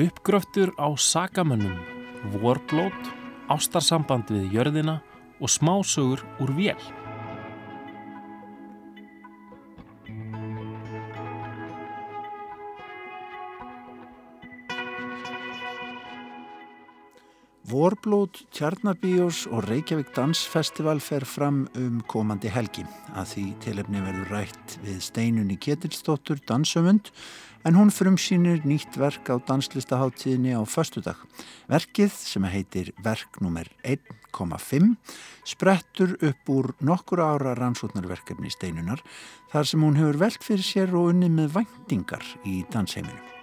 Uppgröftur á sagamönnum, vorblót, ástarsamband við jörðina og smásögur úr vél. Vorblót, Tjarnabíós og Reykjavík Dansfestival fer fram um komandi helgi. Að því tilefni verður rætt við steinunni Ketilstóttur dansömund en hún frumsýnir nýtt verk á danslistaháttíðinni á föstudag. Verkið sem heitir verk nr. 1,5 sprettur upp úr nokkur ára rannsóknarverkefni steinunar þar sem hún hefur velt fyrir sér og unni með væntingar í dansheiminu.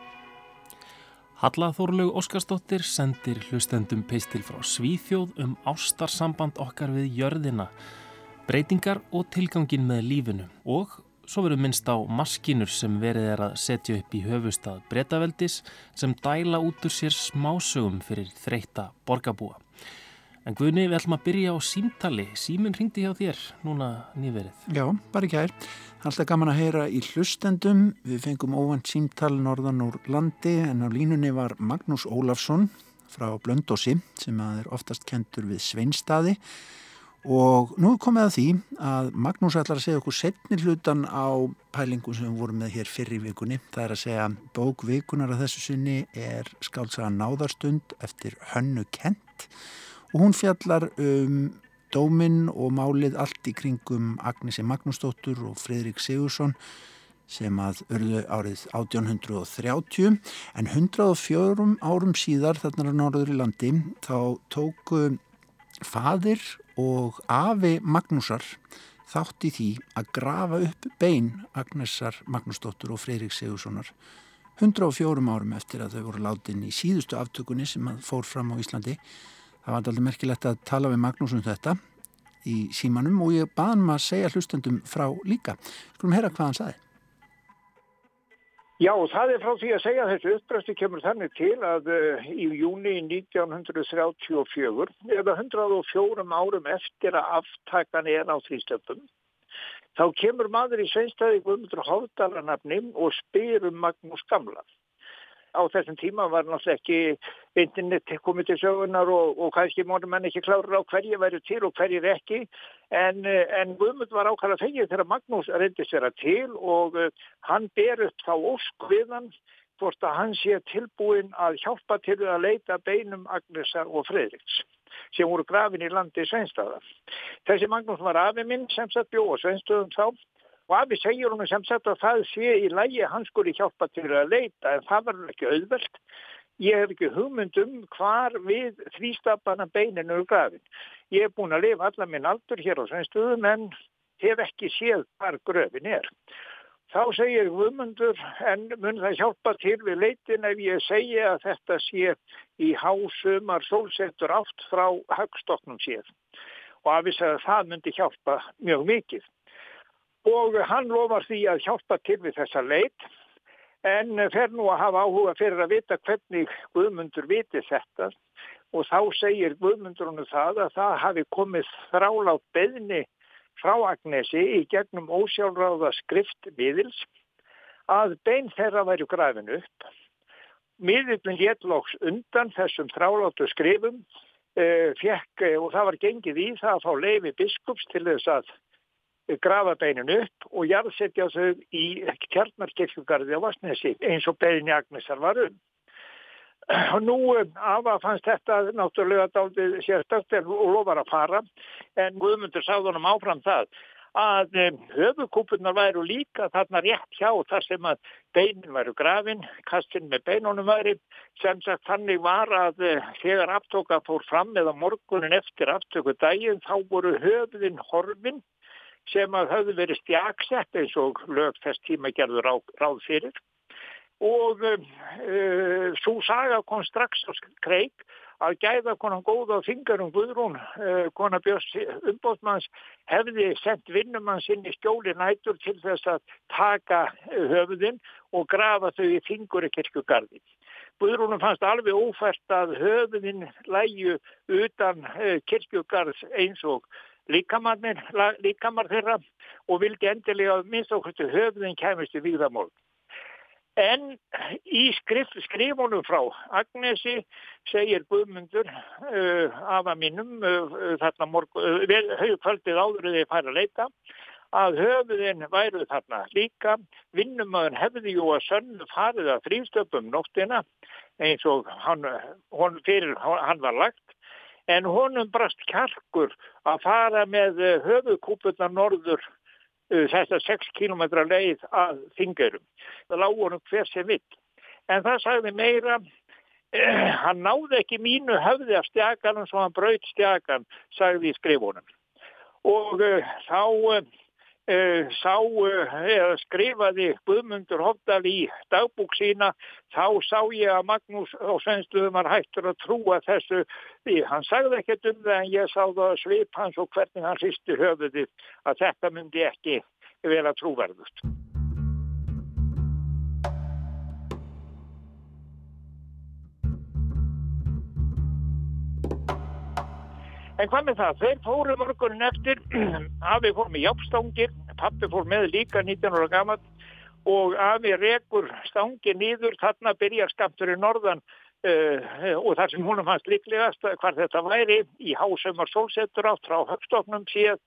Halla Þórlaug Óskarsdóttir sendir hlustendum peistil frá Svíþjóð um ástarsamband okkar við jörðina, breytingar og tilgangin með lífinu og svo verður minnst á maskinur sem verið er að setja upp í höfustad breytaveldis sem dæla út úr sér smásögum fyrir þreita borgabúa. En Guðni, við ætlum að byrja á símtali. Síminn ringdi hjá þér núna nýverið. Já, bara ekki hær. Alltaf gaman að heyra í hlustendum. Við fengum óvand símtal norðan úr landi en á línunni var Magnús Ólafsson frá Blöndósi sem er oftast kentur við Sveinstaði og nú komið að því að Magnús ætlar að segja okkur setni hlutan á pælingu sem við vorum með hér fyrir vikunni. Það er að segja bókvikunar að þessu sinni er skáltsaga náðarstund eftir Hönnu Kent og hún fjallar um dóminn og málið allt í kringum Agnesi Magnúsdóttur og Fridrik Sigursson sem að örðu árið 1830 en 104 árum síðar þarna á norður í landi þá tóku fadir og afi Magnúsar þátt í því að grafa upp bein Agnesar Magnúsdóttur og Fridrik Sigurssonar 104 árum eftir að þau voru látin í síðustu aftökunni sem fór fram á Íslandi Það var alltaf merkilegt að tala við Magnús um þetta í símanum og ég baði hann að segja hlustendum frá líka. Skulum heyra hvað hann saði. Já, það er frá því að segja að þessu uppræsti kemur þannig til að uh, í júni 1934 eða 104 árum eftir að aftakan er á þrýstöpum þá kemur maður í sveinstæði Guðmundur Hófdalarnafnim og spyr um Magnús Gamla á þessum tíma var náttúrulega ekki internet komið til sögunar og, og kannski mónum menn ekki klára á hverju væri til og hverju ekki en, en Guðmund var ákvæmlega fengið þegar Magnús reyndist vera til og uh, hann ber upp þá ósk við hann hvort að hann sé tilbúin að hjálpa til að leita beinum Agnesar og Fredriks sem voru grafin í landi Sveinstaða. Þessi Magnús var afi minn sem satt bjóð og Sveinstöðum þá og afi segir hún sem sagt að það sé í lægi hans skuli hjálpa til að leita en það var ekki auðvelt. Ég hef ekki hugmyndum hvar við þrýstapana beininu eru grafin. Ég hef búin að lifa alla minn aldur hér á sveinstöðum en hef ekki séð hvar gröfin er. Þá segir hugmyndur en mun það hjálpa til við leitin ef ég segja að þetta sé í hásumar sólsettur átt frá högstoknum séð? Og afi segja að það myndi hjálpa mjög mikið og hann lofar því að hjálpa til við þessa leit en fer nú að hafa áhuga fyrir að vita hvernig Guðmundur viti þetta og þá segir Guðmundur honu það að það hafi komið þrálátt beðni frá Agnesi í gegnum ósjálfráða skrift miðils að bein þeirra væri grafin upp. Miðillin léttlóks undan þessum þráláttu skrifum eh, fekk, og það var gengið í það að fá leifi biskups til þess að grafa beinin upp og jarðsetja þau í kjarnarkirkjugarði á Vassnesi eins og beini Agnesar var um. Nú afa fannst þetta náttúrulega dálítið sérstökt og lofar að fara. En Guðmundur sáðunum áfram það að höfukúpunar væru líka þarna rétt hjá þar sem að beinin væru grafin, kastin með beinunum væri. Sem sagt þannig var að þegar aftóka fór fram eða morgunin eftir aftöku daginn þá voru höfðin horfin sem að höfðu verið stjagsett eins og lög þess tíma gerður rá, ráð fyrir og uh, uh, svo saga kom strax á kreik að gæða konan góða á fingarum Guðrún, uh, konar Björns umbóðmanns hefði sendt vinnumann sinn í skjóli nætur til þess að taka höfuðinn og grafa þau í fingur í kirkugarði. Guðrúnum fannst alveg ófært að höfuðinn læju utan uh, kirkugarðs eins og líkamar þeirra og vildi endilega minnst okkur til höfðin kæmustu výðamál. En í skrif, skrifunum frá Agnesi segir Guðmundur uh, afa mínum uh, þarna morgun, uh, höfukvöldið áður þegar ég fær að leita að höfuðin væru þarna líka vinnumöðun hefði jú að sönnu farið að þrýstöpum nóttina eins og hann, fyrir, hann var lagt en honum brast kjarkur að fara með höfuðkúpuna norður uh, þetta 6 km leið að þingurum. Það lág honum hver sem vill. En það sagði meira, eh, hann náði ekki mínu höfði af stjaganum svo hann braut stjagan, sagði í skrifunum. Og uh, þá Uh, sá uh, eða skrifaði Guðmundur Hofdal í dagbúk sína þá sá ég að Magnús og Sveinstuðum var hættur að trúa þessu því hann sagði ekkert um það en ég sá það svip hans og hvernig hann hristi höfuðið að þetta myndi ekki vera trúverðust. En hvað með það? Þeir fóru morgunin eftir, Afi fór með jápstangir, pappi fór með líka 19 ára gammalt og Afi rekur stangir nýður, þarna byrjar skapturinn norðan uh, og þar sem húnum hans líklegast hvar þetta væri í hásumar sólsetur átt frá högstofnum síðan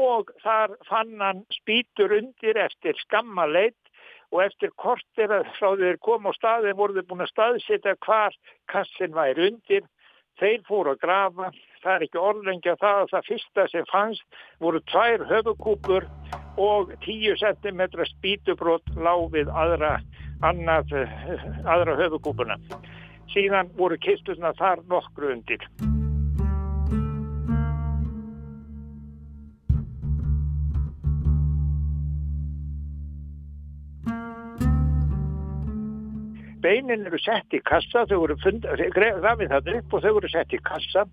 og þar fann hann spýtur undir eftir skamma leitt og eftir kortir að frá þeir koma á staðin voru þeir búin að staðsita hvar kassin væri undir. Þeir fóru að grafa, það er ekki orðlengja það að það fyrsta sem fannst voru tvær höfukúpur og 10 cm spítubrót lág við aðra, annað, aðra höfukúpuna. Síðan voru kisturna þar nokkru undir. beinin eru sett í kassa, þau voru grafið það upp og þau voru sett í kassa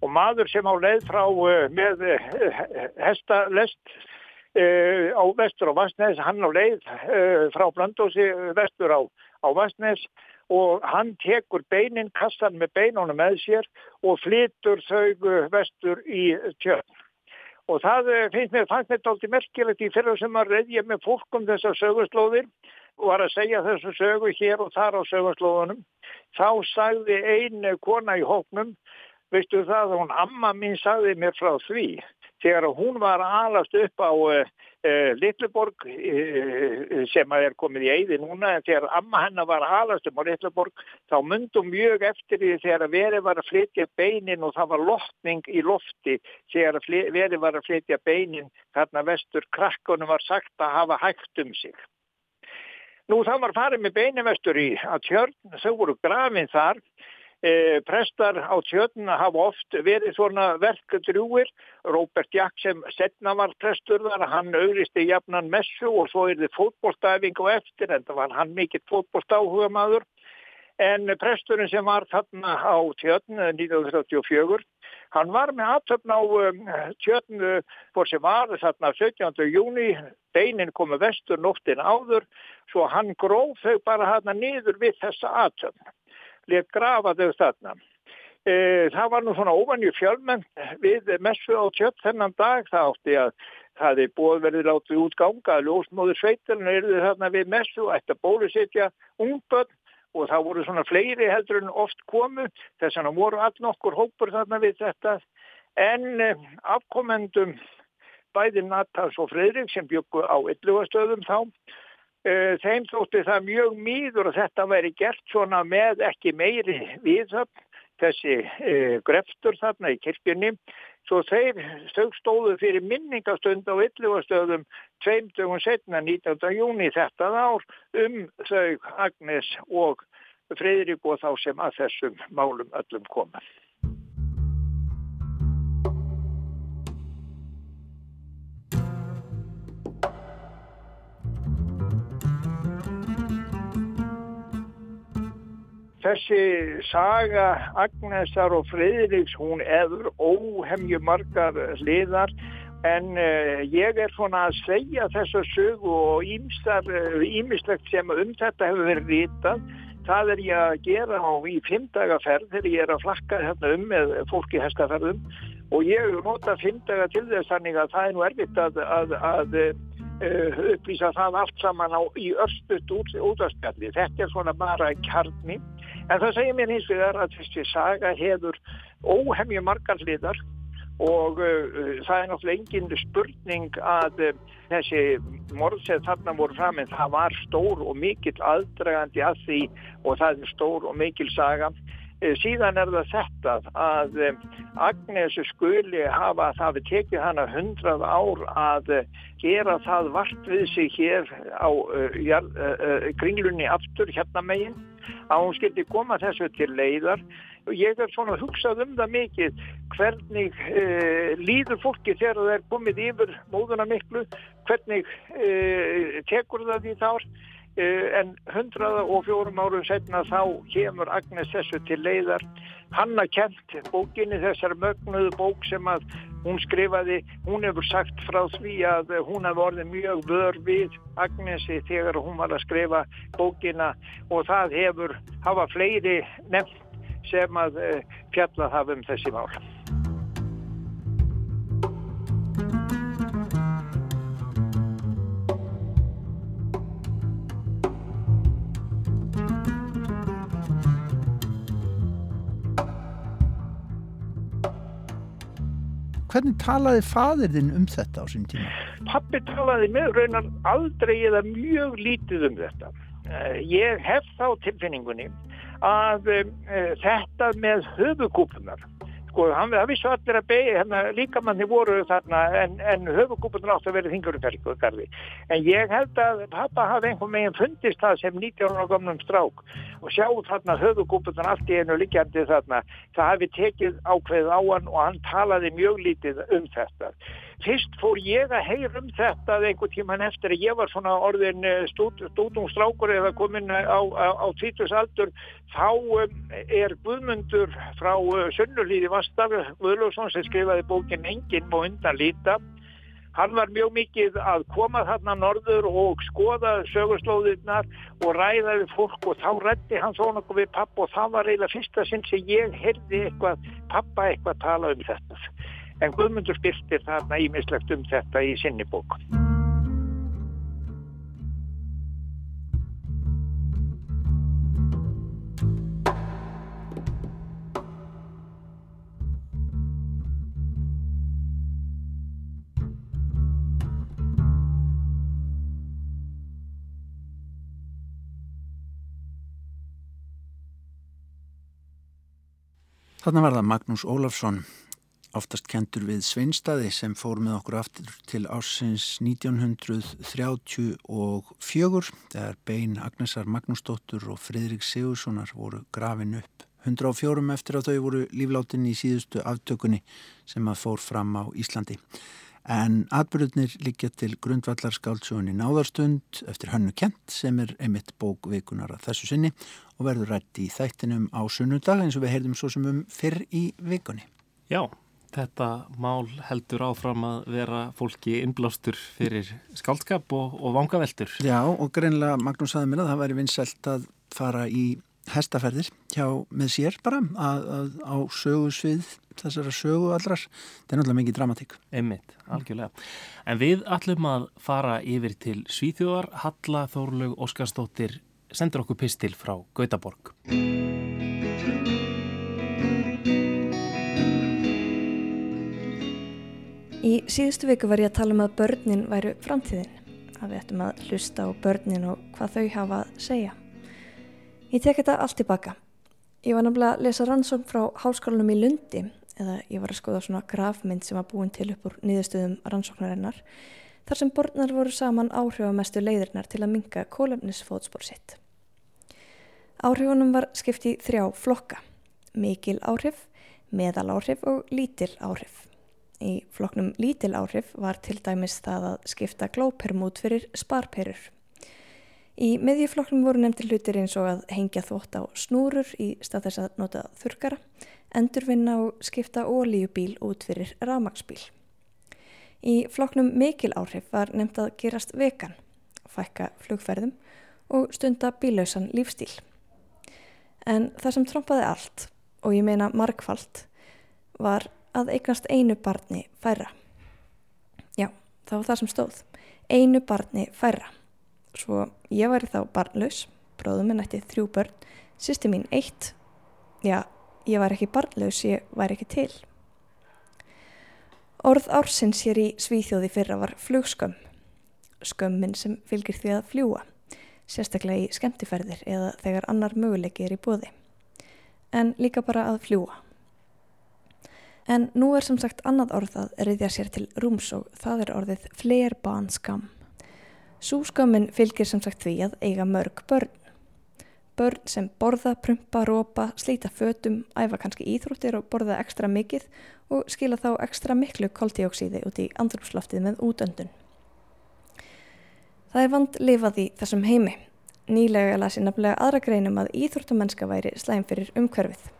og maður sem á leið frá uh, með uh, hestalest uh, á vestur á Vastnes, hann á leið frá Blandósi vestur á, á Vastnes og hann tekur beinin, kassan með beinunum með sér og flytur þau vestur í tjörn. Og það finnst mér, fannst mér aldrei merkilegt í fyrir sem að reyðja með fólk um þessar sögurslóðir var að segja þessu sögu hér og þar á sögurslóðunum. Þá sagði einu kona í hóknum, veistu það, hún amma mín sagði mér frá því. Þegar hún var alast upp á uh, uh, Littleborg uh, sem er komið í eigði núna, en þegar amma hennar var alast upp á Littleborg, þá myndum mjög eftir því þegar verið var að flytja beinin og það var loftning í lofti þegar verið var að flytja beinin þarna vestur krakkonum var sagt að hafa hægt um sig. Nú það var farið með beinivestur í að tjörn, þau voru grafin þar, e, prestar á tjörn hafa oft verið svona verkdrúir, Róbert Jakk sem setna var prestur þar, hann auðristi jafnan messu og svo er þið fótbólstæfing og eftir, en það var hann mikill fótbólstáhuga maður. En presturinn sem var þarna á tjörn 1934, hann var með aðtöfn á um, tjörn fór sem var þarna 17. júni, beinin komu vestur nóttin áður, svo hann gróf þau bara þarna niður við þessa aðtöfn, let grafa þau þarna. E, það var nú svona óvanju fjölmenn við messu á tjörn þennan dag, það átti að það er búið verið látið út ganga að ljósmóður sveitilinu eru þarna við messu ætti að bólusetja ungbönn og það voru svona fleiri heldur en oft komu. Þess að voru all nokkur hópur þarna við þetta. En eh, afkomendum bæði Natals og Fredrik sem byggu á yllugastöðum þá þeim þótti það mjög mýður og þetta væri gert svona með ekki meiri viðhöfn þessi eh, greftur þarna í kirkjunni Svo þeir stóðu fyrir minningastund á yllugastöðum tveimtugum setna 19. júni þetta ár um þau Agnes og Fridrik og þá sem að þessum málum öllum koma. Þessi saga Agnesar og Fridriks hún eður óhemju margar hliðar en uh, ég er svona að segja þessa sögu og ímislegt uh, sem um þetta hefur verið vitað. Það er ég að gera á í fimmdagaferð þegar ég er að flakka hérna um með fólki hestaferðum og ég nota fimmdaga til þess að það er nú erfitt að, að, að uh, upplýsa það allt saman á, í örstuðt út, útastjalli. Þetta er svona bara kjarni. En það segir mér hins vegar að þessi saga hefur óhemju margar hliðar og uh, það er náttúrulega engin spurning að uh, þessi morðsett þarna voru fram en það var stór og mikill aðdragandi að því og það er stór og mikil saga síðan er það þetta að eh, Agnes skuli hafa það við tekið hana hundrað ár að eh, gera það vart við sig hér á uh, uh, kringlunni aftur hérna megin að hún skildi koma þessu til leiðar. Og ég er svona hugsað um það mikið hvernig uh, líður fólki þegar það er komið yfir móðuna miklu hvernig tekur það í þár Eh, en hundraða og fjórum árum setna þá kemur Agnes þessu til leiðar. Hanna kent bókinni þessar mögnuðu bók sem að hún skrifaði, hún hefur sagt frá því að hún hefur orðið mjög vör við Agnesi þegar hún var að skrifa bókina og það hefur hafa fleiri nefn sem að eh, fjallað hafa um þessi mál Hvernig talaði fadirinn um þetta á sín tíma? Pappi talaði með raunar aldrei eða mjög lítið um þetta. Eh, ég hef þá tilfinningunni að uh, þetta með höfukúpunar sko, hann, það vissu allir að beigja, hérna líkamanni voru þarna en, en höfugúpunum átt að vera þingurumferðgarði. En ég held að pappa hafi einhver meginn fundist það sem 19 ára gamnum strák og sjá þarna höfugúpunum allt í einu líkjandi þarna. Það hafi tekið ákveð á hann og hann talaði mjög lítið um þetta. Fyrst fór ég að heyra um þetta einhver tíman eftir að ég var svona orðin eh, stúdungstrákur eða komin á, á, á tvítusaldur þá um, er Guðmundur frá uh, Sönnulíði Vastaf Guðlússon sem skrifaði bókin Engin og undan líta. Hann var mjög mikið að koma þarna norður og skoða sögurslóðirnar og ræða við fólk og þá rætti hann svona okkur við pappa og það var eiginlega fyrsta sinn sem ég heyrði eitthvað pappa eitthvað tala um þetta en Guðmundur byrtir þarna ímislegt um þetta í sinni bók. Þannig var það Magnús Ólafsson oftast kentur við Sveinstaði sem fór með okkur aftur til ásins 1934 þegar Bein Agnesar Magnúsdóttur og Fridrik Sigurssonar voru grafin upp 104 eftir að þau voru lífláttinn í síðustu aftökunni sem að fór fram á Íslandi. En atbyrðunir líkja til grundvallar skáltsugunni Náðarstund eftir Hannu Kent sem er einmitt bókveikunar að þessu sinni og verður rætt í þættinum á sunnudag eins og við heyrðum svo sem um fyrr í vikunni. Já, þetta mál heldur áfram að vera fólki innblástur fyrir skáldskap og, og vangaveltur. Já og greinlega Magnús saði mér að það væri vinsælt að fara í hestaferðir hjá með sér bara að, að, á sögusvið þessara sögu allrar. Það er náttúrulega mikið dramatík. Einmitt, algjörlega. En við ætlum að fara yfir til Svíþjóðar. Halla Þórlaug Óskarstóttir sendur okkur pistil frá Gautaborg. Í síðustu viku var ég að tala um að börnin væru framtíðin, að við ættum að hlusta á börnin og hvað þau hafa að segja. Ég tek þetta allt tilbaka. Ég var náttúrulega að lesa rannsókn frá háskólanum í Lundi, eða ég var að skoða svona grafmynd sem var búin til upp úr nýðustöðum rannsóknarinnar, þar sem borðnar voru saman áhrifamestu leiðirnar til að minga kólefnisfótspór sitt. Áhrifunum var skipt í þrjá flokka, mikil áhrif, meðal áhrif og lítil áhrif. Í floknum lítil áhrif var til dæmis það að skipta glóperm út fyrir sparperur. Í miðjufloknum voru nefndir hlutir eins og að hengja þvótt á snúrur í stað þess að nota þurkara, endurvinna og skipta ólíubíl út fyrir ramagsbíl. Í floknum mikil áhrif var nefnd að gerast vekan, fækka flugferðum og stunda bílausan lífstíl. En það sem trompaði allt, og ég meina markfalt, var að eignast einu barni færa. Já, þá var það sem stóð. Einu barni færra. Svo ég væri þá barnlaus, bróðum minn ætti þrjú börn, sýsti mín eitt. Já, ég væri ekki barnlaus, ég væri ekki til. Orð ársins hér í Svíþjóði fyrra var flugskömm. Skömmin sem fylgir því að fljúa, sérstaklega í skemmtiferðir eða þegar annar möguleiki er í bóði. En líka bara að fljúa. En nú er sem sagt annað orð að reyðja sér til rúms og það er orðið flerbanskam. Sú skömmin fylgir sem sagt því að eiga mörg börn. Börn sem borða, prumpa, rópa, slíta fötum, æfa kannski íþróttir og borða ekstra mikið og skila þá ekstra miklu koltíóksíði út í andrumsloftið með útöndun. Það er vand lifað í þessum heimi. Nýlega lasi nefnilega aðra greinum að íþróttumennska væri slæm fyrir umhverfið.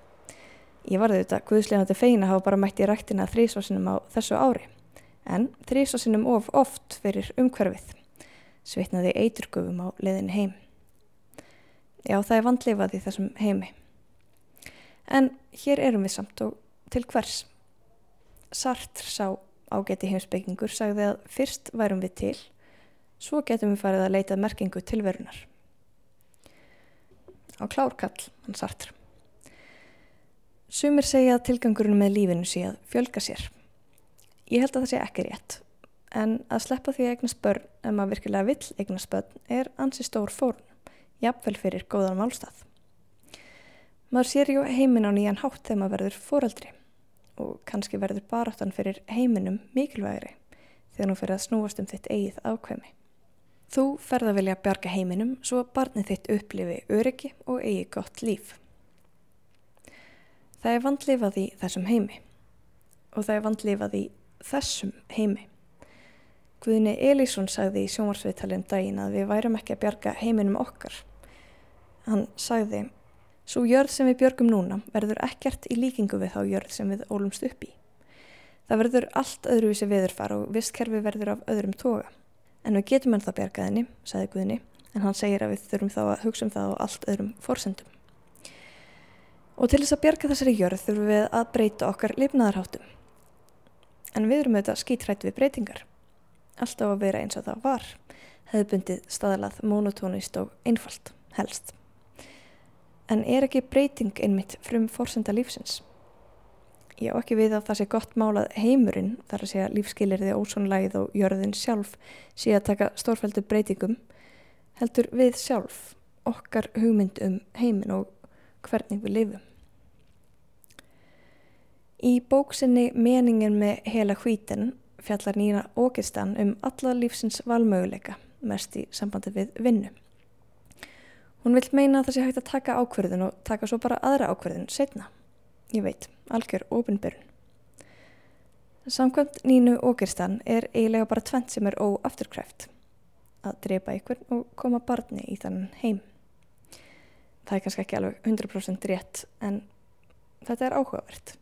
Ég varði þetta guðslegandi feina hafa bara mætt í rættina þrísvarsinum á þessu ári, en þrísvarsinum of oft fyrir umhverfið. Svitnaði eiturgöfum á leðin heim. Já, það er vandlifað í þessum heimi. En hér erum við samt og til hvers? Sartre sá ágæti heimsbyggingur sagði að fyrst værum við til, svo getum við farið að leita merkingu tilverunar. Á klárkall, hann Sartre. Sumir segja að tilgangurinn með lífinu sé að fjölga sér. Ég held að það sé ekki rétt, en að sleppa því að eignast börn ef maður virkilega vill eignast börn er ansi stór fórn, jafnvel fyrir góðan málstað. Maður sér ju heiminn á nýjan hátt þegar maður verður fóraldri og kannski verður baráttan fyrir heiminum mikilvægri þegar nú fyrir að snúast um þitt eigið ákveðmi. Þú ferð að vilja bjarga heiminum svo barnið þitt upplifi öryggi og eigi gott líf. Það er vandlifað í þessum heimi og það er vandlifað í þessum heimi. Guðni Elísson sagði í sjómarsviðtalið um daginn að við værum ekki að bjarga heiminum okkar. Hann sagði Svo jörð sem við björgum núna verður ekkert í líkingu við þá jörð sem við ólumst upp í. Það verður allt öðruvísi viðurfar og visskerfi verður af öðrum toga. En við getum enn það bjargaðinni, sagði Guðni, en hann segir að við þurfum þá að hugsa um það á allt öðrum fórsendum. Og til þess að bjarga þessari jörð þurfum við að breyta okkar lifnaðarháttum. En við erum auðvitað skítrætt við breytingar. Alltaf að vera eins og það var, hefði bundið staðalað monotónist og einfalt, helst en er ekki breyting einmitt frum fórsenda lífsins? Ég á ekki við að það sé gott málað heimurinn, þar að segja lífskilirði ósónlægið og jörðin sjálf sé að taka stórfældu breytingum, heldur við sjálf okkar hugmynd um heiminn og hvernig við lifum. Í bóksinni Meningin með hela hvítin fjallar Nína Ógistan um alla lífsins valmöguleika, mest í sambandi við vinnu. Hún vil meina að það sé hægt að taka ákverðin og taka svo bara aðra ákverðin setna. Ég veit, algjör ofinbyrjun. Samkvæmt Nínu Ógerstan er eiginlega bara tvent sem er óafturkræft. Að drepa ykkur og koma barni í þann heim. Það er kannski ekki alveg 100% rétt en þetta er áhugavert.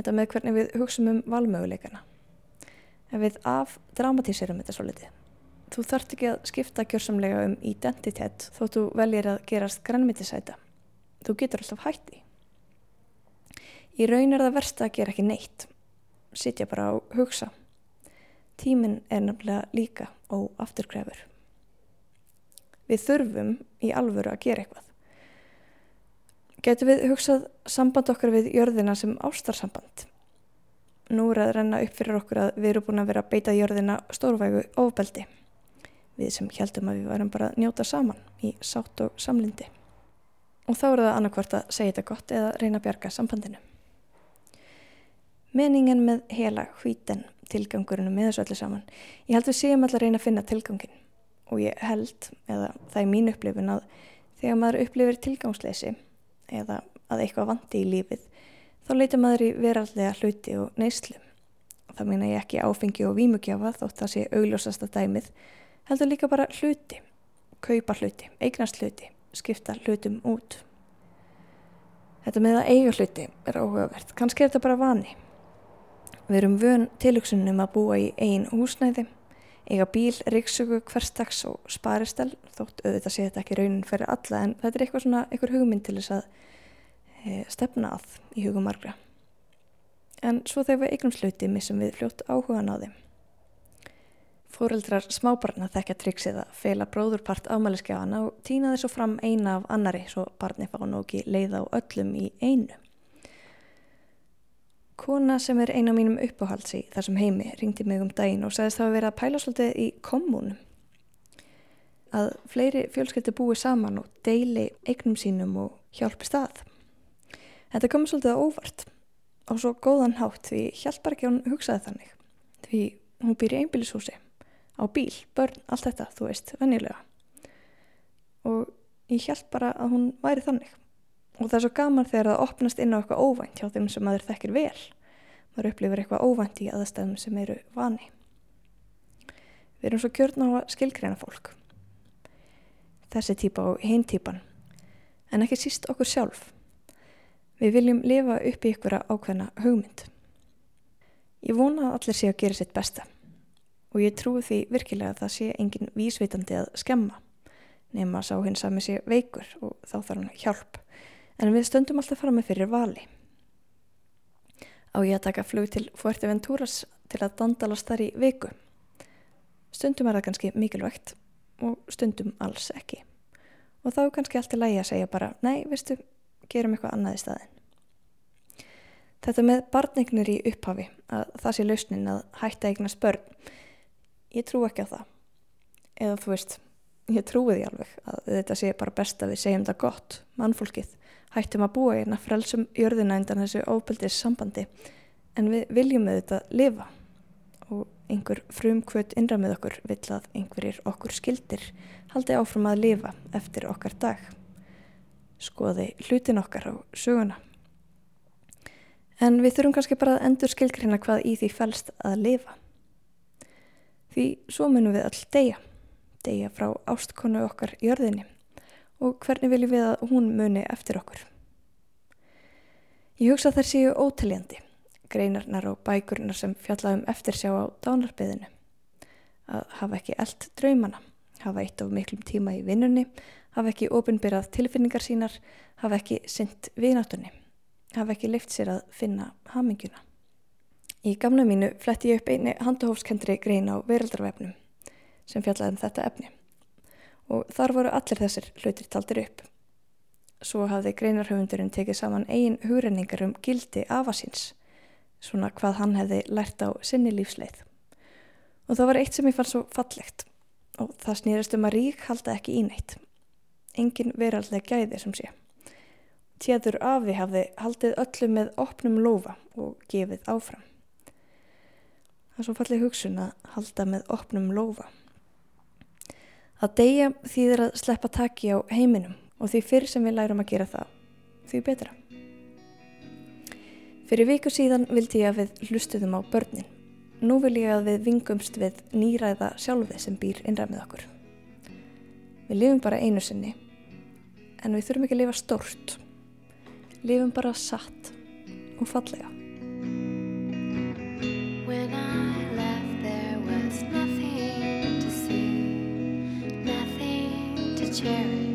Þetta með hvernig við hugsaum um valmöguleikana. Ef við af dramatíserum þetta svo litið. Þú þart ekki að skipta gjörsamlega um identitet þó þú veljir að gerast grannmyndisæta. Þú getur alltaf hætti. Í raun er það versta að gera ekki neitt. Sittja bara á hugsa. Tíminn er nefnilega líka og afturkrefur. Við þurfum í alvöru að gera eitthvað. Getur við hugsað samband okkar við jörðina sem ástarsamband? Nú er að renna upp fyrir okkur að við erum búin að vera að beita jörðina stórvægu ofbeldi við sem heldum að við varum bara að njóta saman í sátt og samlindi. Og þá eru það annarkvort að segja þetta gott eða reyna að bjarga sambandinu. Meningen með hela hvíten tilgangurinn með þessu öllu saman. Ég held við séum alltaf að reyna að finna tilgangin og ég held, eða það er mín upplifun að þegar maður upplifir tilgangsleysi eða að eitthvað vandi í lífið þá leitur maður í verallega hluti og neyslu. Það meina ég ekki áfengi og vímugjafa þótt það sé augljósasta dæmið heldur líka bara hluti, kaupa hluti, eignast hluti, skipta hlutum út. Þetta með að eiga hluti er óhugavert, kannski er þetta bara vani. Við erum vön tilugsunum að búa í einn húsnæði, eiga bíl, ríksöku, hverstags og sparistel, þótt auðvitað sé þetta ekki raunin fyrir alla en þetta er eitthvað svona, eitthvað hugmynd til þess að e, stefna að í hugum margra. En svo þegar við eignum hluti missum við fljótt áhugan á þeim. Fóreldrar smábarna þekkja triksið að feila bróðurpart ámæliskefana og týna þessu fram eina af annari svo barni fá nú ekki leið á öllum í einu. Kona sem er eina af mínum uppáhalds í þessum heimi ringdi mig um daginn og sagðist það að vera að pæla svolítið í kommunum. Að fleiri fjölskyldi búi saman og deili eignum sínum og hjálpi stað. Þetta komið svolítið á óvart á svo góðan hátt því hjálpar ekki hún hugsaði þannig. Því hún býr í einbílishúsi á bíl, börn, allt þetta, þú veist, vennilega. Og ég held bara að hún væri þannig. Og það er svo gaman þegar það opnast inn á eitthvað óvænt hjá þeim sem maður þekkir vel. Maður upplifir eitthvað óvænt í aðstæðum sem eru vani. Við erum svo kjörn á að skilgreina fólk. Þessi típa og hinn típan. En ekki síst okkur sjálf. Við viljum lifa upp í ykkur ákveðna hugmynd. Ég vona að allir sé að gera sitt besta og ég trúi því virkilega að það sé engin vísvitandi að skemma nema sá hins að með sé veikur og þá þarf hann hjálp en við stöndum alltaf fram með fyrir vali. Á ég að taka flug til Fuerteventuras til að dandalast þar í viku? Stundum er það kannski mikilvægt og stundum alls ekki. Og þá er kannski allt í lægi að segja bara nei, veistu, gerum eitthvað annað í staðin Þetta með barnignir í upphafi að það sé lausnin að hætta eignast börn. Ég trú ekki á það. Eða þú veist, ég trúi því alveg að þetta sé bara best að við segjum það gott mannfólkið, hættum að búa hérna frelsum jörðina undan þessu óbyldis sambandi en við viljum með þetta lifa. Og einhver frumkvöld innra með okkur vill að einhverjir okkur skildir haldi áfram að lifa eftir okkar dag. Skoði hlutin okkar á söguna. En við þurfum kannski bara að endur skilgrina hvað í því fælst að lifa. Því svo munum við all deyja, deyja frá ástkonu okkar jörðinni og hvernig viljum við að hún muni eftir okkur. Ég hugsa þær séu ótaljandi, greinarnar og bækurnar sem fjallaðum eftirsjá á dánarbyðinu. Að hafa ekki eld draumana, hafa eitt of miklum tíma í vinnunni, hafa ekki ofinbyrjað tilfinningar sínar, hafa ekki synd viðnáttunni, hafa ekki lift sér að finna haminguna. Í gamna mínu fletti ég upp eini handahófskendri grein á veraldarvefnum sem fjallaði um þetta efni og þar voru allir þessir hlutir taldir upp. Svo hafði greinarhöfundurinn tekið saman eigin hugrenningar um gildi afasins, svona hvað hann hefði lært á sinni lífsleið. Og það var eitt sem ég fann svo fallegt og það snýrist um að rík halda ekki íneitt. Engin veraldleg gæði sem sé. Tjeður afi hafði haldið öllu með opnum lofa og gefið áfram. Það er svo fallið hugsun að halda með opnum lofa. Að deyja þýðir að sleppa taki á heiminum og því fyrr sem við lærum að gera það, því betra. Fyrir viku síðan vildi ég að við hlustuðum á börnin. Nú vil ég að við vingumst við nýræða sjálfi sem býr innræð með okkur. Við lifum bara einu sinni, en við þurfum ekki að lifa stórt. Lifum bara satt og fallega. cherish.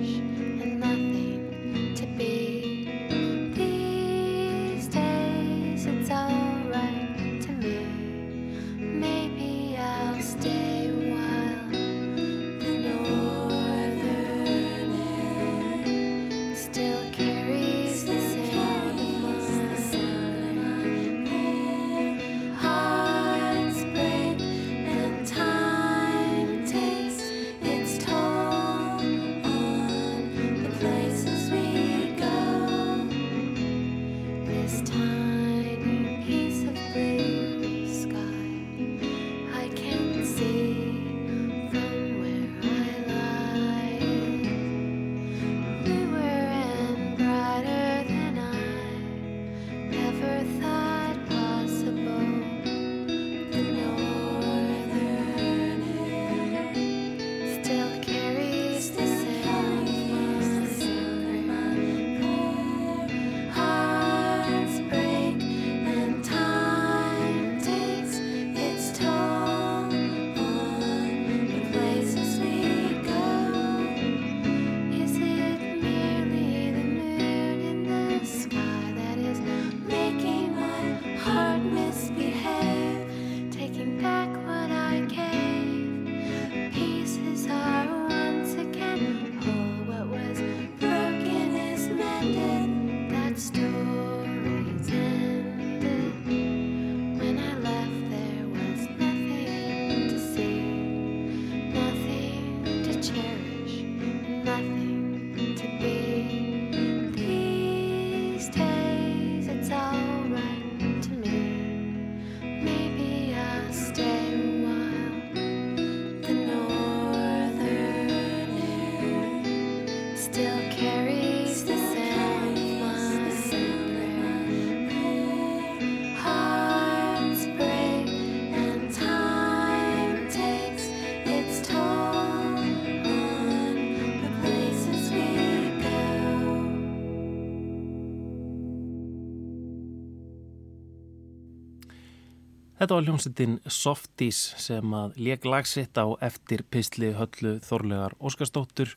Þetta var hljómsettin Softies sem að leik lagsitt á eftir Pistli Höllu Þorlegar Óskarsdóttur.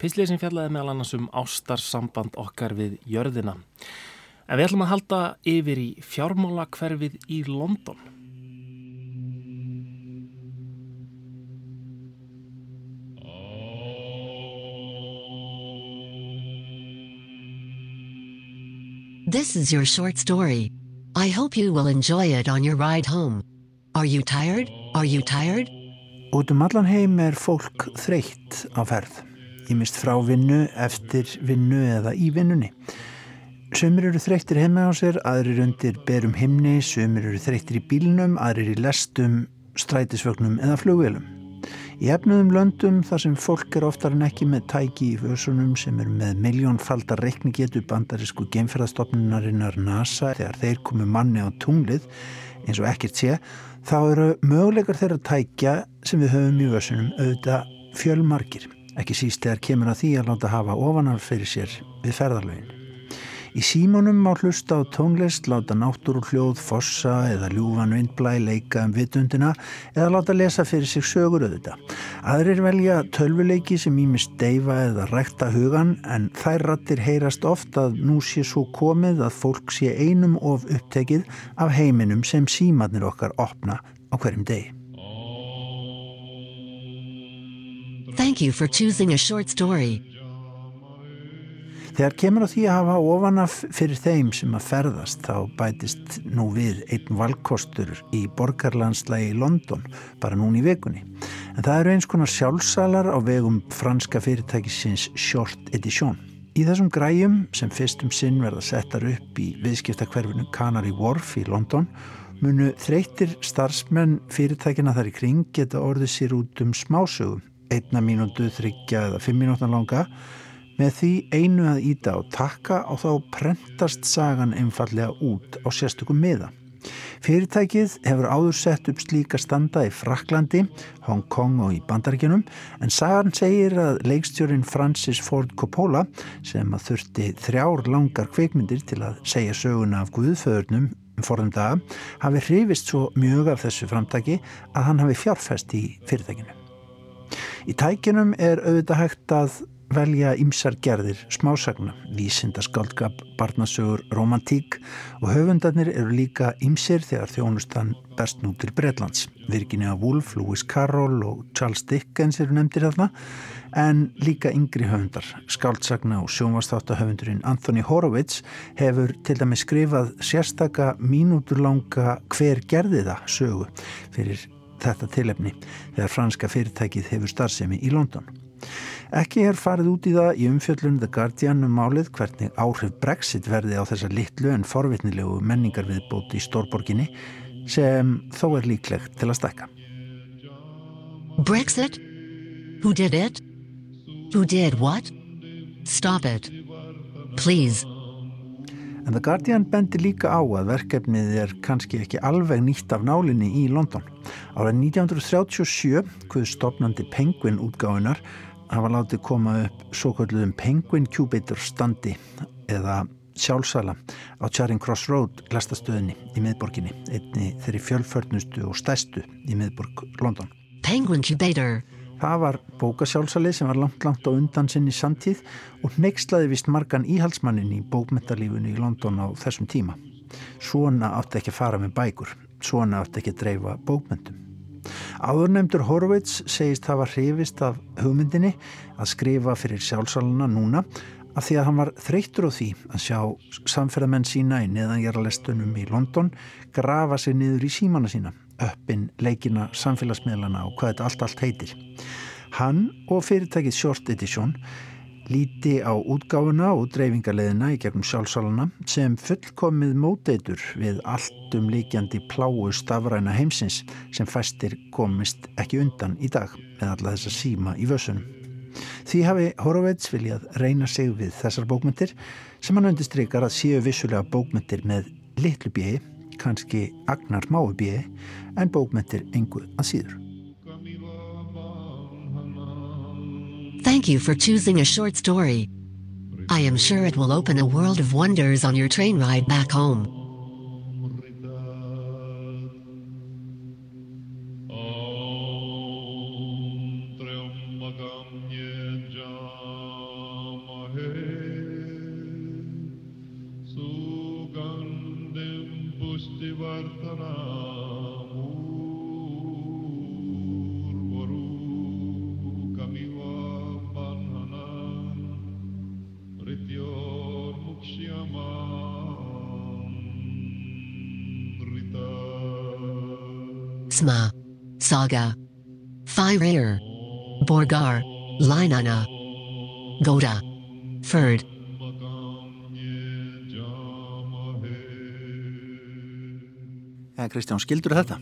Pistli sem fjallaði meðal annars um ástarsamband okkar við jörðina. En við ætlum að halda yfir í fjármála hverfið í London. This is your short story. I hope you will enjoy it on your ride home. Are you tired? Are you tired? Út um allan heim er fólk þreytt á ferð. Ég mist frá vinnu, eftir vinnu eða í vinnunni. Sumir eru þreyttir heima á sér, aðrir undir berum himni, sumir eru þreyttir í bílnum, aðrir í lestum, strætisvögnum eða flugvelum. Í efnuðum löndum þar sem fólk er oftar en ekki með tæki í vösunum sem eru með miljónfaldar reiknigetu bandarísku geimferðastofnunarinnar NASA þegar þeir komu manni á tunglið eins og ekkert sé, þá eru möguleikar þeirra tækja sem við höfum í vösunum auðvitað fjölmarkir, ekki síst þegar kemur að því að láta hafa ofanaf fyrir sér við ferðarlögin. Í símanum má hlusta á tónlist, láta náttúru hljóð, fossa eða ljúfan vindblæ leika um vitundina eða láta lesa fyrir sig sögur auðvita. Aðrir velja tölvuleiki sem ímist deyfa eða rækta hugan en þær rattir heyrast oft að nú sé svo komið að fólk sé einum of upptekið af heiminum sem símanir okkar opna á hverjum degi. Thank you for choosing a short story. Þegar kemur á því að hafa ofanaf fyrir þeim sem að ferðast þá bætist nú við einn valkostur í borgarlandslægi í London bara núni í vekunni. En það eru eins konar sjálfsalar á vegum franska fyrirtækisins Short Edition. Í þessum græjum sem fyrstum sinn verða settar upp í viðskiptakverfinu Canary Wharf í London munu þreytir starfsmenn fyrirtækina þar í kring geta orðið sér út um smásögum, einna mínútu, þryggja eða fimm mínútan langa Með því einu að íta á takka og þá prentast sagan einfallega út á sérstökum miða. Fyrirtækið hefur áður sett upp slíka standa í Fraklandi, Hong Kong og í Bandaríkinum en sagan segir að leikstjórin Francis Ford Coppola sem að þurfti þrjár langar kveikmyndir til að segja söguna af Guðföðurnum um forðum daga hafi hrifist svo mjög af þessu framtaki að hann hafi fjárfæst í fyrirtækinu. Í tækinum er auðvitað hægt að velja ymsar gerðir smásagna, vísindaskaldgap, barnasögur, romantík og höfundarnir eru líka ymsir þegar þjónustan best nú til Breitlands. Virginia Woolf, Lewis Carroll og Charles Dickens eru nefndir þarna en líka yngri höfundar. Skaldsagna og sjónvastáttahöfundurinn Anthony Horowitz hefur til dæmi skrifað sérstaka mínúturlanga hver gerði það sögu fyrir þetta tilefni þegar franska fyrirtækið hefur starfsemi í London. Ekki er farið út í það í umfjöllun The Guardian um málið hvernig áhrif Brexit verði á þessa litlu en forvitnilegu menningar viðbóti í stórborginni sem þó er líklegt til að stekka. Brexit? Who did it? Who did what? Stop it. Please. En The Guardian bendir líka á að verkefnið er kannski ekki alveg nýtt af nálinni í London. Árað 1937, hvað stopnandi Penguin útgáinar, hafa látið koma upp svo kalluðum Penguin Cubator standi eða sjálfsala á Charing Cross Road glastastöðinni í miðborginni, einni þeirri fjölförnustu og stæstu í miðborg London. Penguin Cubator Það var bókasjálfsali sem var langt langt á undan sinni samtíð og neykslaði vist margan íhalsmannin í bókmentarlífunni í London á þessum tíma. Svona átti ekki að fara með bækur, svona átti ekki að dreifa bókmentum. Áðurnemdur Horowitz segist hafa hrifist af hugmyndinni að skrifa fyrir sjálfsaluna núna af því að hann var þreytur á því að sjá samferðamenn sína í neðangeralestunum í London grafa sig niður í símana sína öppin, leikina, samfélagsmiðlana og hvað þetta allt allt heitir. Hann og fyrirtækið Short Edition líti á útgáfuna og dreifingarleðina í gegnum sjálfsálana sem fullkomið móteitur við allt um líkjandi pláu stafræna heimsins sem fæstir komist ekki undan í dag með alla þessa síma í vössunum. Því hafi Horowitz viljað reyna sig við þessar bókmyndir sem hann undistrykar að séu vissulega bókmyndir með litlu bíi kannski agnar mái bíi en bókmentir engu að síður. Thank you for choosing a short story. I am sure it will open a world of wonders on your train ride back home. Sma, Saga, Fyrir, Borgar, Linana, Goda, Ferd. Ja, Kristján, skildur þetta?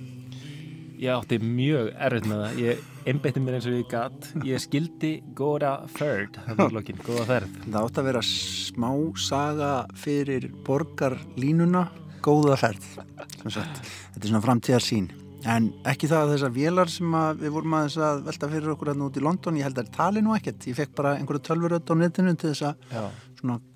Ég átti mjög erfitt með það. Ég einbeitti mér eins og ég gatt. Ég skildi góða ferð, það var lokin, góða ferð. Það átt að vera smá saga fyrir borgarlínuna, góða ferð. Þetta er svona framtíðar sín. En ekki það að þessar vélar sem við vorum að, að velta fyrir okkur hérna út í London, ég held að það tali nú ekkert. Ég fekk bara einhverju tölvuröld á netinu til þess að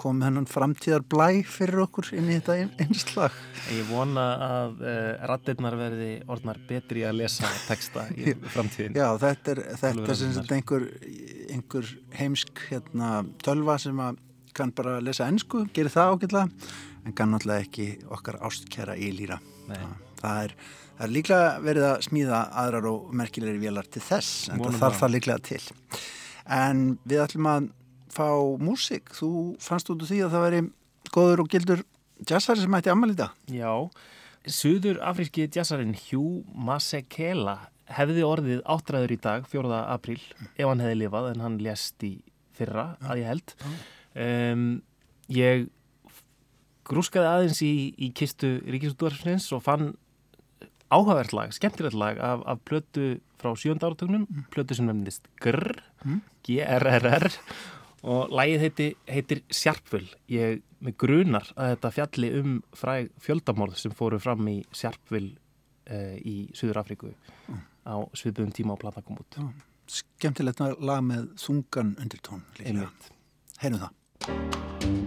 kom hennan framtíðar blæ fyrir okkur inn í þetta einslag. Ég vona að uh, rattirnar verði orðnar betri að lesa texta í framtíðin. Já, þetta er, þetta er sem sagt einhver, einhver heimsk hérna, tölva sem að kann bara lesa ennsku, gerir það ágætlega, en kann náttúrulega ekki okkar ástkjara í líra. Það er Það er líklega verið að smíða aðrar og merkilegri vélar til þess, en það þarf það líklega til. En við ætlum að fá músik. Þú fannst út úr því að það veri góður og gildur jazzari sem ætti ammali þetta. Já, Suður afríski jazzarinn Hugh Masekela hefði orðið áttræður í dag, 4. apríl, ef hann hefði lifað, en hann lést í fyrra, að ég held. Um, ég grúskaði aðeins í, í kistu Ríkisútvarfsins og fann áhugavert lag, skemmtilegt lag af, af plötu frá sjönda áratögnum mm. plötu sem nefnist Grr mm. G-R-R-R og lagið heiti, heitir Sjarpvöld ég með grunar að þetta fjalli um fræg fjöldamorð sem fóru fram í Sjarpvöld eh, í Suður Afríku mm. á sviðböðum tíma á platakomút Skemmtilegt lag með þungan undir tón Heyrum það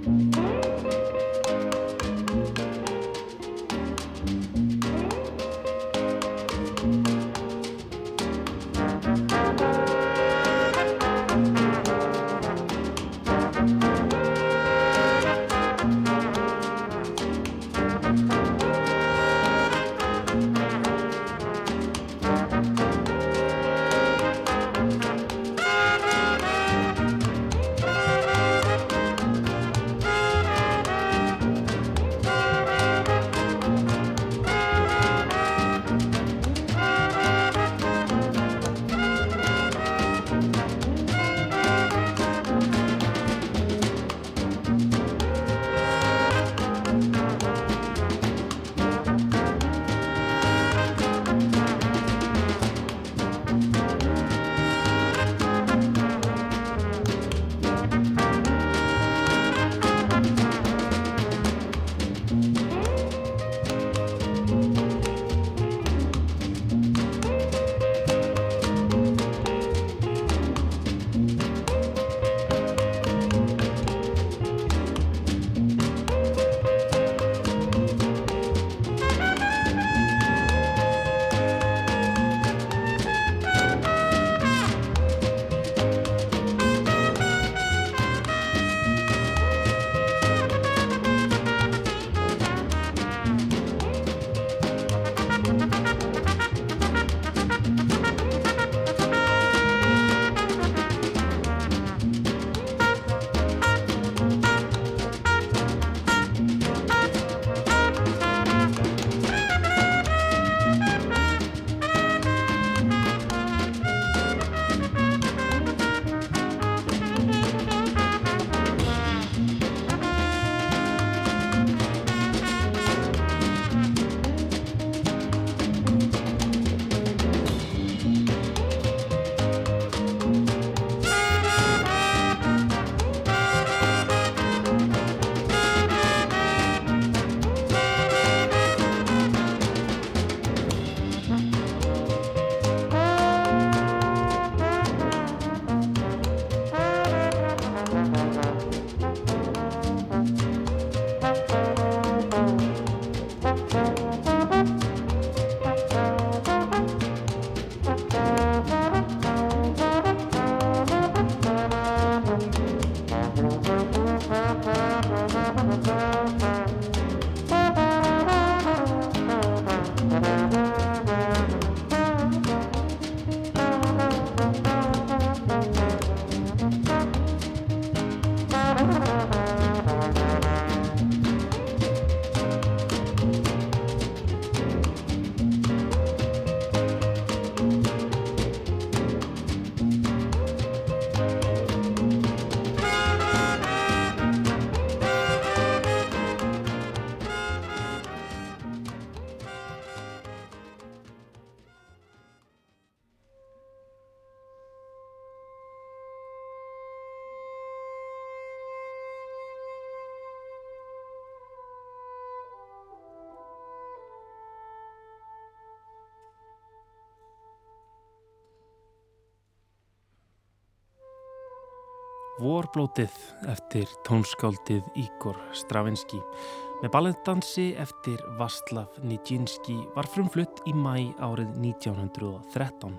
Vorblótið eftir tónskáldið Ígor Stravinski með balletdansi eftir Vaslav Nijinski var frumflutt í mæ árið 1913.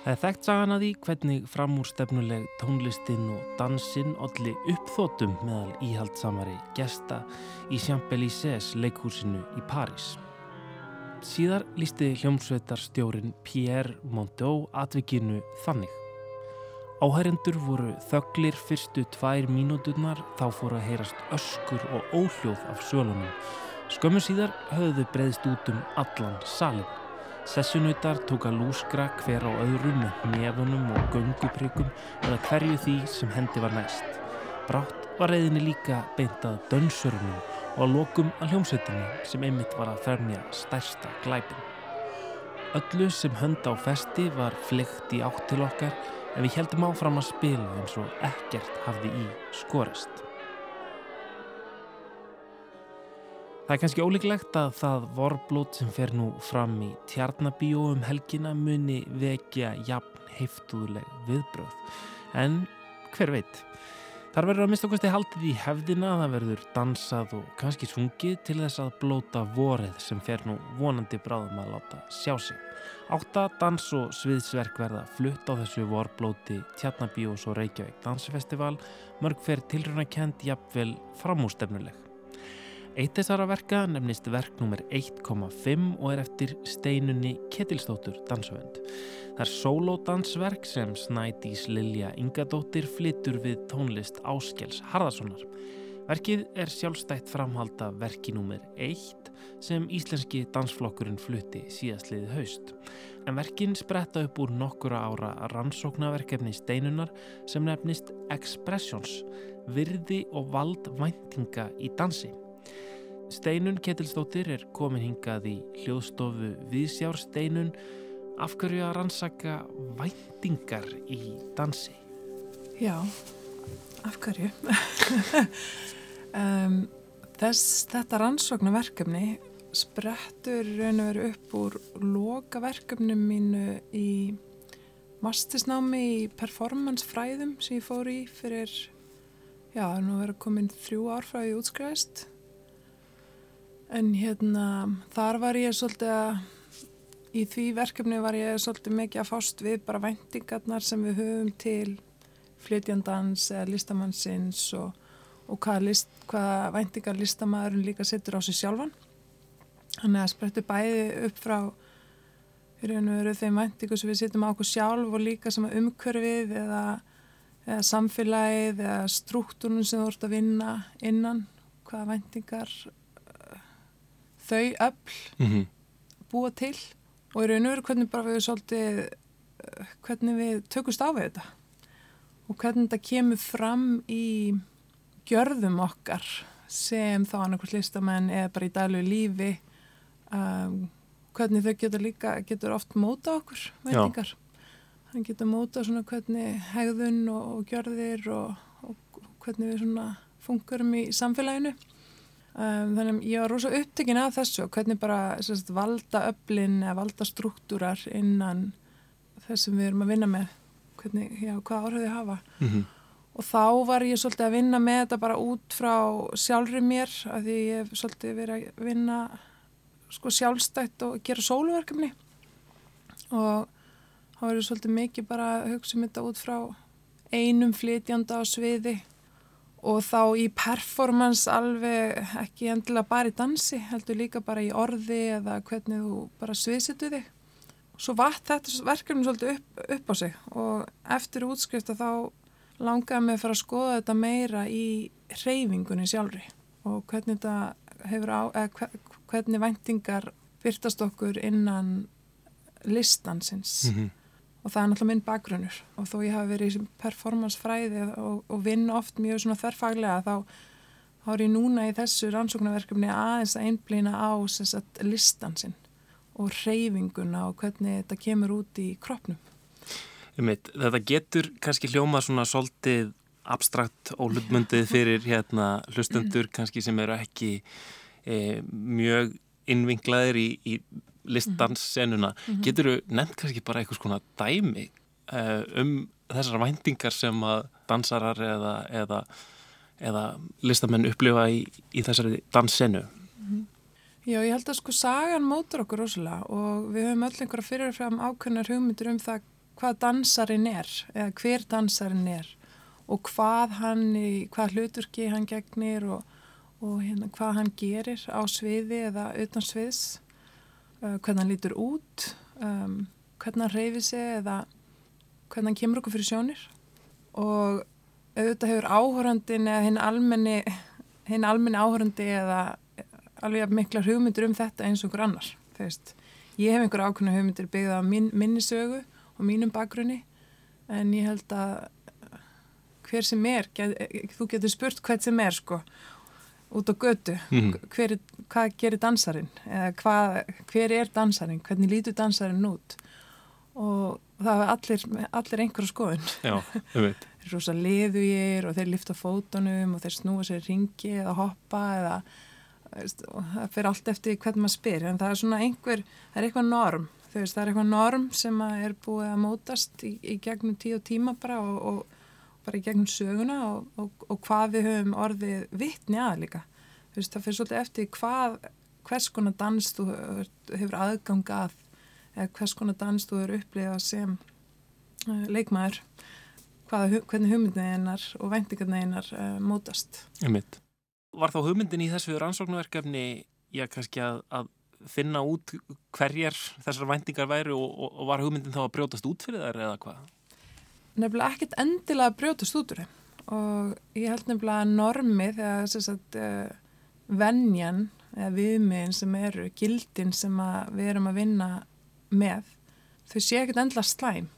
Það er þekkt sagan að því hvernig framúrstefnuleg tónlistin og dansinn olli uppþótum meðal íhaldsamari gesta í Champs-Élysées leikhúsinu í París. Síðar lísti hljómsveitarstjórin Pierre Monteau atvikinu þannig. Áhærendur voru þöglir fyrstu tvær mínúturnar þá fóru að heyrast öskur og óhljóð af sölunum. Skömmu síðar höfðu breyðst út um allan salin. Sessunautar tóka lúskra hver á öðrum með nefunum og gönguprikum eða hverju því sem hendi var næst. Brátt var reyðinni líka beintað dönsörunum og að lokum að hljómsveitinni sem einmitt var að fermja stærsta glæpin. Öllu sem hönd á festi var flygt í átt til okkar en við heldum áfram að spila eins og ekkert hafði í skorist. Það er kannski ólíklegt að það vorblót sem fer nú fram í tjarnabíó um helgina muni vekja jafn heiftuðleg viðbröð. En hver veit? Þar verður að mista okkursti haldið í hefðina að það verður dansað og kannski sungið til þess að blóta vorið sem fer nú vonandi bráðum að láta sjá sig. Átta dans og sviðsverk verða flutt á þessu vorblóti Tjarnabíós og Reykjavík Dansfestival mörg fer tilruna kent jafnvel framústefnuleg. Eitt þessara verka nefnist verk nr. 1.5 og er eftir steinunni Ketilstóttur dansöfund. Það er sólódansverk sem Snædís Lilja Ingadóttir flyttur við tónlist Áskels Harðarssonar. Verkið er sjálfstætt framhalda verki nr. 1 sem íslenski dansflokkurinn flutti síðastliðið haust. En verkin spretta upp úr nokkura ára rannsóknarverkefni steinunar sem nefnist Expressions, virði og vald væntinga í dansi. Steinun Ketilstóttir er komin hingað í hljóðstofu Viðsjársteinun af hverju að rannsaka væntingar í dansi? Já, af hverju? um, þess, þetta rannsóknarverkefni sprettur raun og veru upp úr lokaverkefnum mínu í mastisnámi í performancefræðum sem ég fór í fyrir, já, nú verður komin þrjú ár frá ég útskræðist en hérna þar var ég svolítið að í því verkefni var ég svolítið mikið að fást við bara væntingarnar sem við höfum til flytjandans eða listamannsins og, og hvað, list, hvað væntingar listamæðurinn líka setur á sig sjálfan þannig að sprettu bæði upp frá þeim væntingu sem við setjum á okkur sjálf og líka sem umkörfið eða, eða samfélagið eða struktúrun sem þú ert að vinna innan hvaða væntingar þau öll mm -hmm. búa til og í raun og veru hvernig bara við svolítið eh, hvernig við tökumst á við þetta og hvernig þetta kemur fram í gjörðum okkar sem þá annarkvæmst listamenn eða bara í daglegu lífi um, hvernig þau getur líka getur oft móta okkur veitingar hann getur móta svona hvernig hegðun og, og gjörðir og, og hvernig við svona funkurum í samfélaginu. Um, þannig ég var rosa upptekinn af þessu hvernig bara sérst, valda öflin eða valda struktúrar innan þess sem við erum að vinna með hvernig, já, hvað áhrifði hafa. Mm -hmm. Og þá var ég svolítið að vinna með þetta bara út frá sjálfri mér að því ég hef svolítið verið að vinna sko sjálfstætt og gera sóluverkefni. Og þá er ég svolítið mikið bara að hugsa um þetta út frá einum flytjanda á sviði og þá í performance alveg ekki endilega bara í dansi heldur líka bara í orði eða hvernig þú bara sviðsetu þig. Svo vatt þetta verkefni svolítið upp, upp á sig og eftir útskrifta þá langaði mig að fara að skoða þetta meira í reyfingunni sjálfri og hvernig þetta hefur á eða hvernig væntingar byrtast okkur innan listansins. Mm -hmm og það er náttúrulega minn bakgrunnur. Og þó ég hafi verið í performancefræði og, og vinn oft mjög svona þerrfaglega þá, er ég núna í þessu rannsóknarverkefni aðeins að einblýna á sagt, listan sinn og reyfinguna og hvernig þetta kemur út í kroppnum. Mitt, þetta getur kannski hljóma svona svolítið abstrakt og hlutmundið fyrir hérna hlustendur kannski sem eru ekki e, mjög innvinglaðir í, í listdanssenuna mm -hmm. getur þú nefnt kannski bara einhvers konar dæmi uh, um þessar væntingar sem að dansarar eða, eða, eða listamenn upplifa í, í þessari danssenu? Já, ég held að sko sagan mótur okkur rosalega og við höfum öll einhverja fyrirfram ákveðnar hugmyndir um það hvað dansarin er eða hver dansarin er og hvað hann, hvað hluturki hann gegnir og, og hérna, hvað hann gerir á sviði eða utan sviðs, uh, hvernig hann lítur út, um, hvernig hann reyfi sig eða hvernig hann kemur okkur fyrir sjónir og auðvitað hefur áhórandin eða hinn almenni, hinn almenni áhórandi eða alveg mikla hugmyndir um þetta eins og einhver annar veist. ég hef einhver ákveðna hugmyndir byggða á mín, minni sögu og mínum bakgrunni. En ég held að hver sem er, get, þú getur spurt hvert sem er sko út á götu, mm. hver, hvað gerir dansarin eða hvað, hver er dansarin, hvernig lítur dansarin út? Og það er allir, allir einhverja skoðun. Þeir eru rosa liðugir og þeir lifta fótunum og þeir snúa sér ringi eða hoppa eða það fyrir allt eftir hvernig maður spyr. En það er svona einhver, það er eitthvað norm veist, það er eitthvað norm sem er búið að mótast í, í gegnum tíu og tíma bara og, og bara í gegnum söguna og, og, og hvað við höfum orðið vittni að líka. Veist, það fyrir svolítið eftir hvað hvers konar dans þú hefur aðgang að eða hvers konar dans þú hefur upplifað sem uh, leikmaður hvaða, hvernig hugmyndin einar og vendingarna einar uh, mótast. Ég mitt Var þá hugmyndin í þessu rannsóknverkefni já, kannski að, að finna út hverjar þessar vendingar væri og, og, og var hugmyndin þá að brjótast út fyrir þær eða hvað? Nefnilega ekkert endilega brjótast út úr þeim. Og ég held nefnilega að normið eða þess að uh, vennjan eða viðmiðin sem eru, gildin sem við erum að vinna með, þau sé ekkert endilega slæm.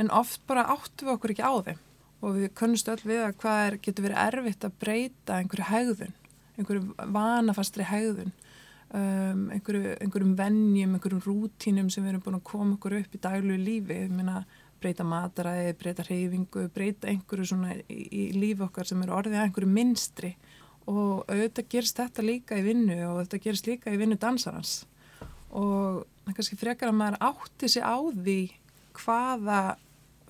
En oft bara áttu við okkur ekki á þeim. Og við kunnustu öll við að hvað er, getur verið erfitt að breyta einhverju hegðun einhverju vanafastri hegðun um, einhverju, einhverjum vennjum, einhverjum rútínum sem við erum búin að koma okkur upp í daglu lífi, ég meina breyta mataræði, breyta reyfingu, breyta einhverju svona í, í lífi okkar sem eru orðið að einhverju minstri og auðvitað gerist þetta líka í vinnu og þetta gerist líka í vinnu dansarans. Og kannski frekar að maður átti sig á því hvaða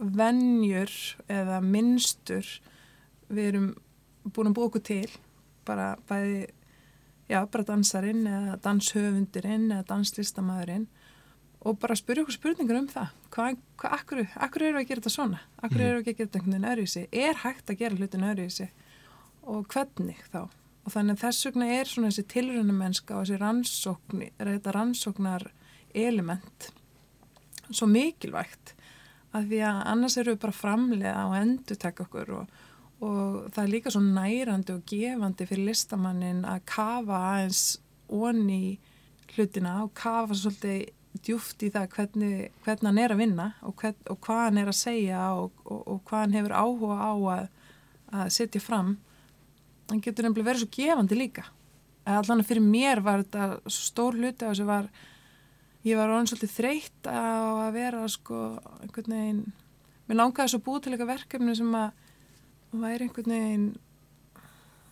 vennjur eða minnstur við erum búin að búa okkur til bara bæði, já, bara dansarinn eða danshöfundurinn eða danslistamæðurinn. Og bara spyrja okkur spurningar um það. Hvað, hvað, akkur, akkur eru að gera þetta svona? Akkur mhm. eru að gera þetta einhvern veginn öðruvísi? Er hægt að gera hlutin öðruvísi? Og hvernig þá? Og þannig að þess vegna er svona þessi tilröndumennska og þessi rannsókn þetta rannsóknar element svo mikilvægt. Að því að annars eru við bara framlega og endur tekja okkur og og það er líka svo nærandi og gefandi fyrir listamannin að kafa aðeins onni hlutina og kafa svolítið djúft í það hvernig, hvernig hann er að vinna og, hvern, og hvað hann er að segja og, og, og hvað hann hefur áhuga á að, að setja fram. Hann getur nefnilega verið svo gefandi líka. Allan fyrir mér var þetta stór hluti á þessu var ég var orðin svolítið þreytt á að vera sko einhvern veginn mér langaði svo búið til eitthvað verkefni sem að væri einhvern veginn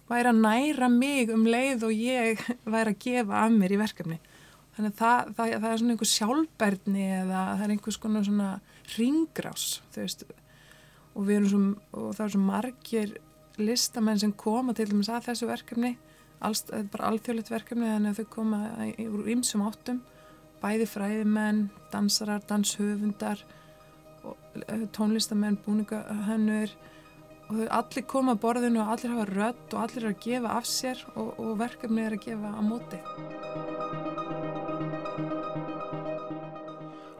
væri að næra mig um leið og ég væri að gefa af mér í verkefni. Þannig að það, það, það er svona einhver sjálfberðni eða það er einhvers konar svona ringrás veist, og við erum svo, og það er svo margir listamenn sem koma til dæmis að þessu verkefni alls, bara alþjóðlegt verkefni þannig að þau koma úr ymsum áttum. Bæði fræðimenn, dansarar, danshöfundar tónlistamenn, búningahönnur og allir koma að borðinu og allir hafa rött og allir er að gefa af sér og, og verkefni er að gefa á móti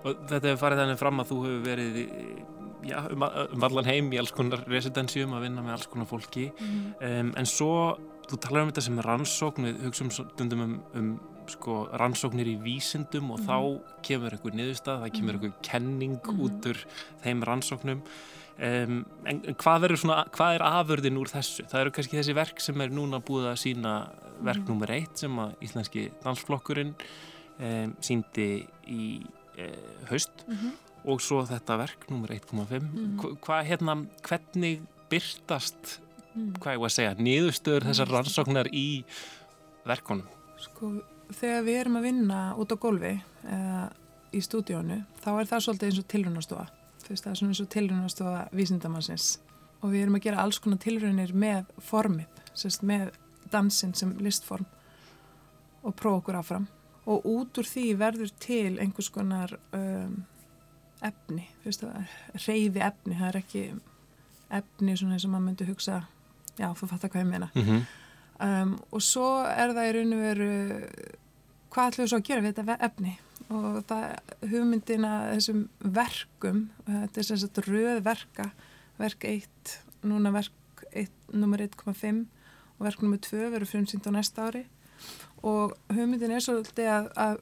Og þetta hefur farið þannig fram að þú hefur verið já, um, um allan heim í alls konar residensjum að vinna með alls konar fólki mm. um, en svo, þú talar um þetta sem rannsókn, við hugsaum stundum um, um sko, rannsóknir í vísindum og mm. þá kemur einhver niðurstað, það kemur mhm. einhver kenning mm. út úr þeim rannsóknum Um, en hvað, svona, hvað er afurðin úr þessu? Það eru kannski þessi verk sem er núna búið að sína verk mm. nummer eitt sem að Íslenski dansflokkurinn um, síndi í uh, haust mm -hmm. og svo þetta verk nummer 1.5 mm. hvað hérna, hvernig byrtast mm. hvað ég var að segja, niðurstöður þessar rannsóknar í verkunum? Sko, þegar við erum að vinna út á golfi eða í stúdíónu, þá er það svolítið eins og tilrunastofa veist það er svona eins og tilrunastofa vísindamannsins. Og við erum að gera alls konar tilraunir með formið, sérst, með dansin sem listform og prófa okkur áfram. Og út úr því verður til einhvers konar um, efni, reyði efni, það er ekki efni svona eins og maður myndi hugsa, já þú fattar hvað ég meina. Mm -hmm. um, og svo er það í raun og veru hvað ætlum við svo að gera við þetta efni og það hugmyndina þessum verkum þetta er sem sagt röð verka verk 1, núna verk 1, nummer 1,5 og verk nummer 2 verður frumsýnd á næsta ári. Og hugmyndin er svolítið að, að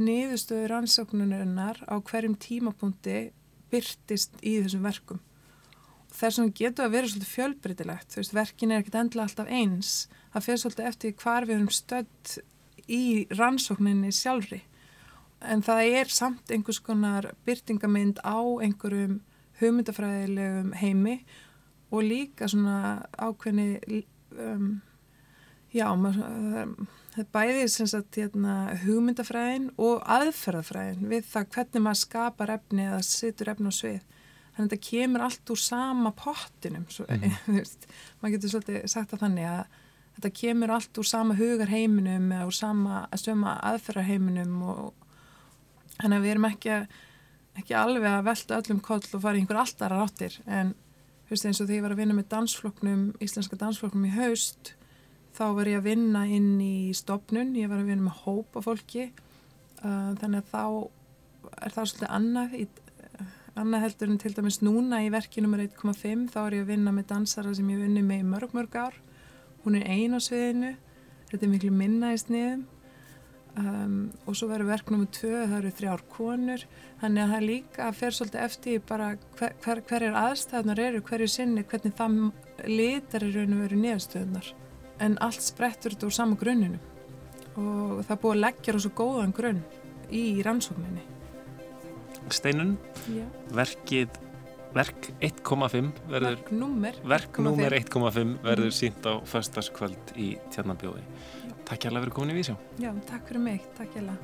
niðurstöður ansóknunarinnar á hverjum tímapunkti byrtist í þessum verkum. Þess að getur að vera svolítið fjölbreytilegt veist, verkin er ekkert endla alltaf eins. Það fyrir svolítið eftir hvar við erum stödd í rannsókninni sjálfri en það er samt einhvers konar byrtingamind á einhverjum hugmyndafræðilegum heimi og líka svona ákveðni um, já það er bæðið sem sagt hérna, hugmyndafræðin og aðferðafræðin við það hvernig maður skapar efni eða situr efni á svið þannig að þetta kemur allt úr sama pottinum svo, mm. maður getur svolítið sagt að þannig að þetta kemur allt úr sama hugarheiminum eða úr sama, sama aðferðarheiminum og Þannig að við erum ekki, ekki alveg að velta öllum koll og fara í einhver alltaf ráttir en veist, eins og þegar ég var að vinna með dansfloknum, íslenska dansfloknum í haust þá var ég að vinna inn í stopnun, ég var að vinna með hópa fólki. Uh, þannig að þá er það svolítið annað, í, annað heldur en til dæmis núna í verki nr. 1.5 þá er ég að vinna með dansara sem ég vinni með í mörg mörg ár, hún er ein á sviðinu, þetta er miklu minna í sniðum Um, og svo verður verk nummið tvö, það eru þrjár konur. Þannig að það líka fer svolítið eftir bara hver, hver, hver er aðstæðunar eru, hverju sinni, hvernig það litar í raun og veru nýðastöðunar en allt sprettur þetta úr sama grunninu og það búið að leggja svo góðan grunn í rannsókninni. Steinun Já. verkið verk 1.5 verður verk nummer 1.5 verður sínt á förstaskvöld í Tjarnabjóði Takk hjá að vera komin í Vísjá. Já, takk fyrir mig. Takk hjá að.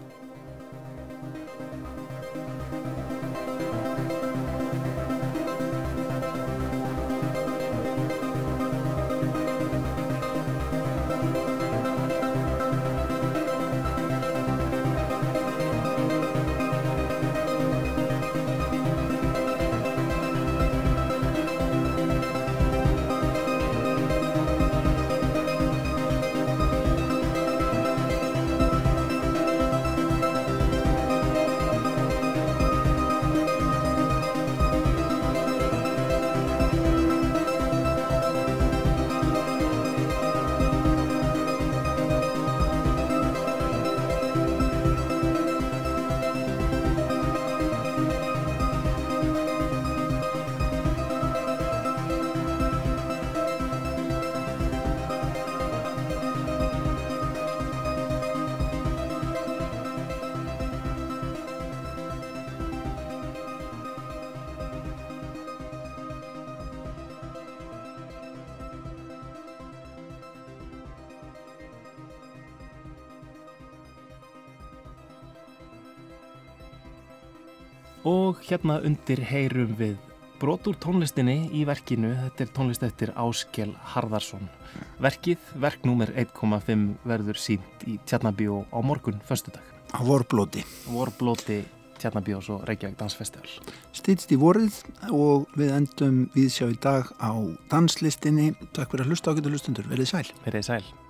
Hérna undir heyrum við brot úr tónlistinni í verkinu, þetta er tónlist eftir Áskjel Harðarsson. Verkið, verknúmer 1.5 verður sínt í Tjarnabíó á morgun, förstu dag. Á vorblóti. Vorblóti Tjarnabíó og Reykjavík Dansfestival. Stýtst í vorið og við endum við sjá í dag á danslistinni. Takk fyrir að hlusta ákveðu hlustundur. Verðið sæl. Verðið sæl.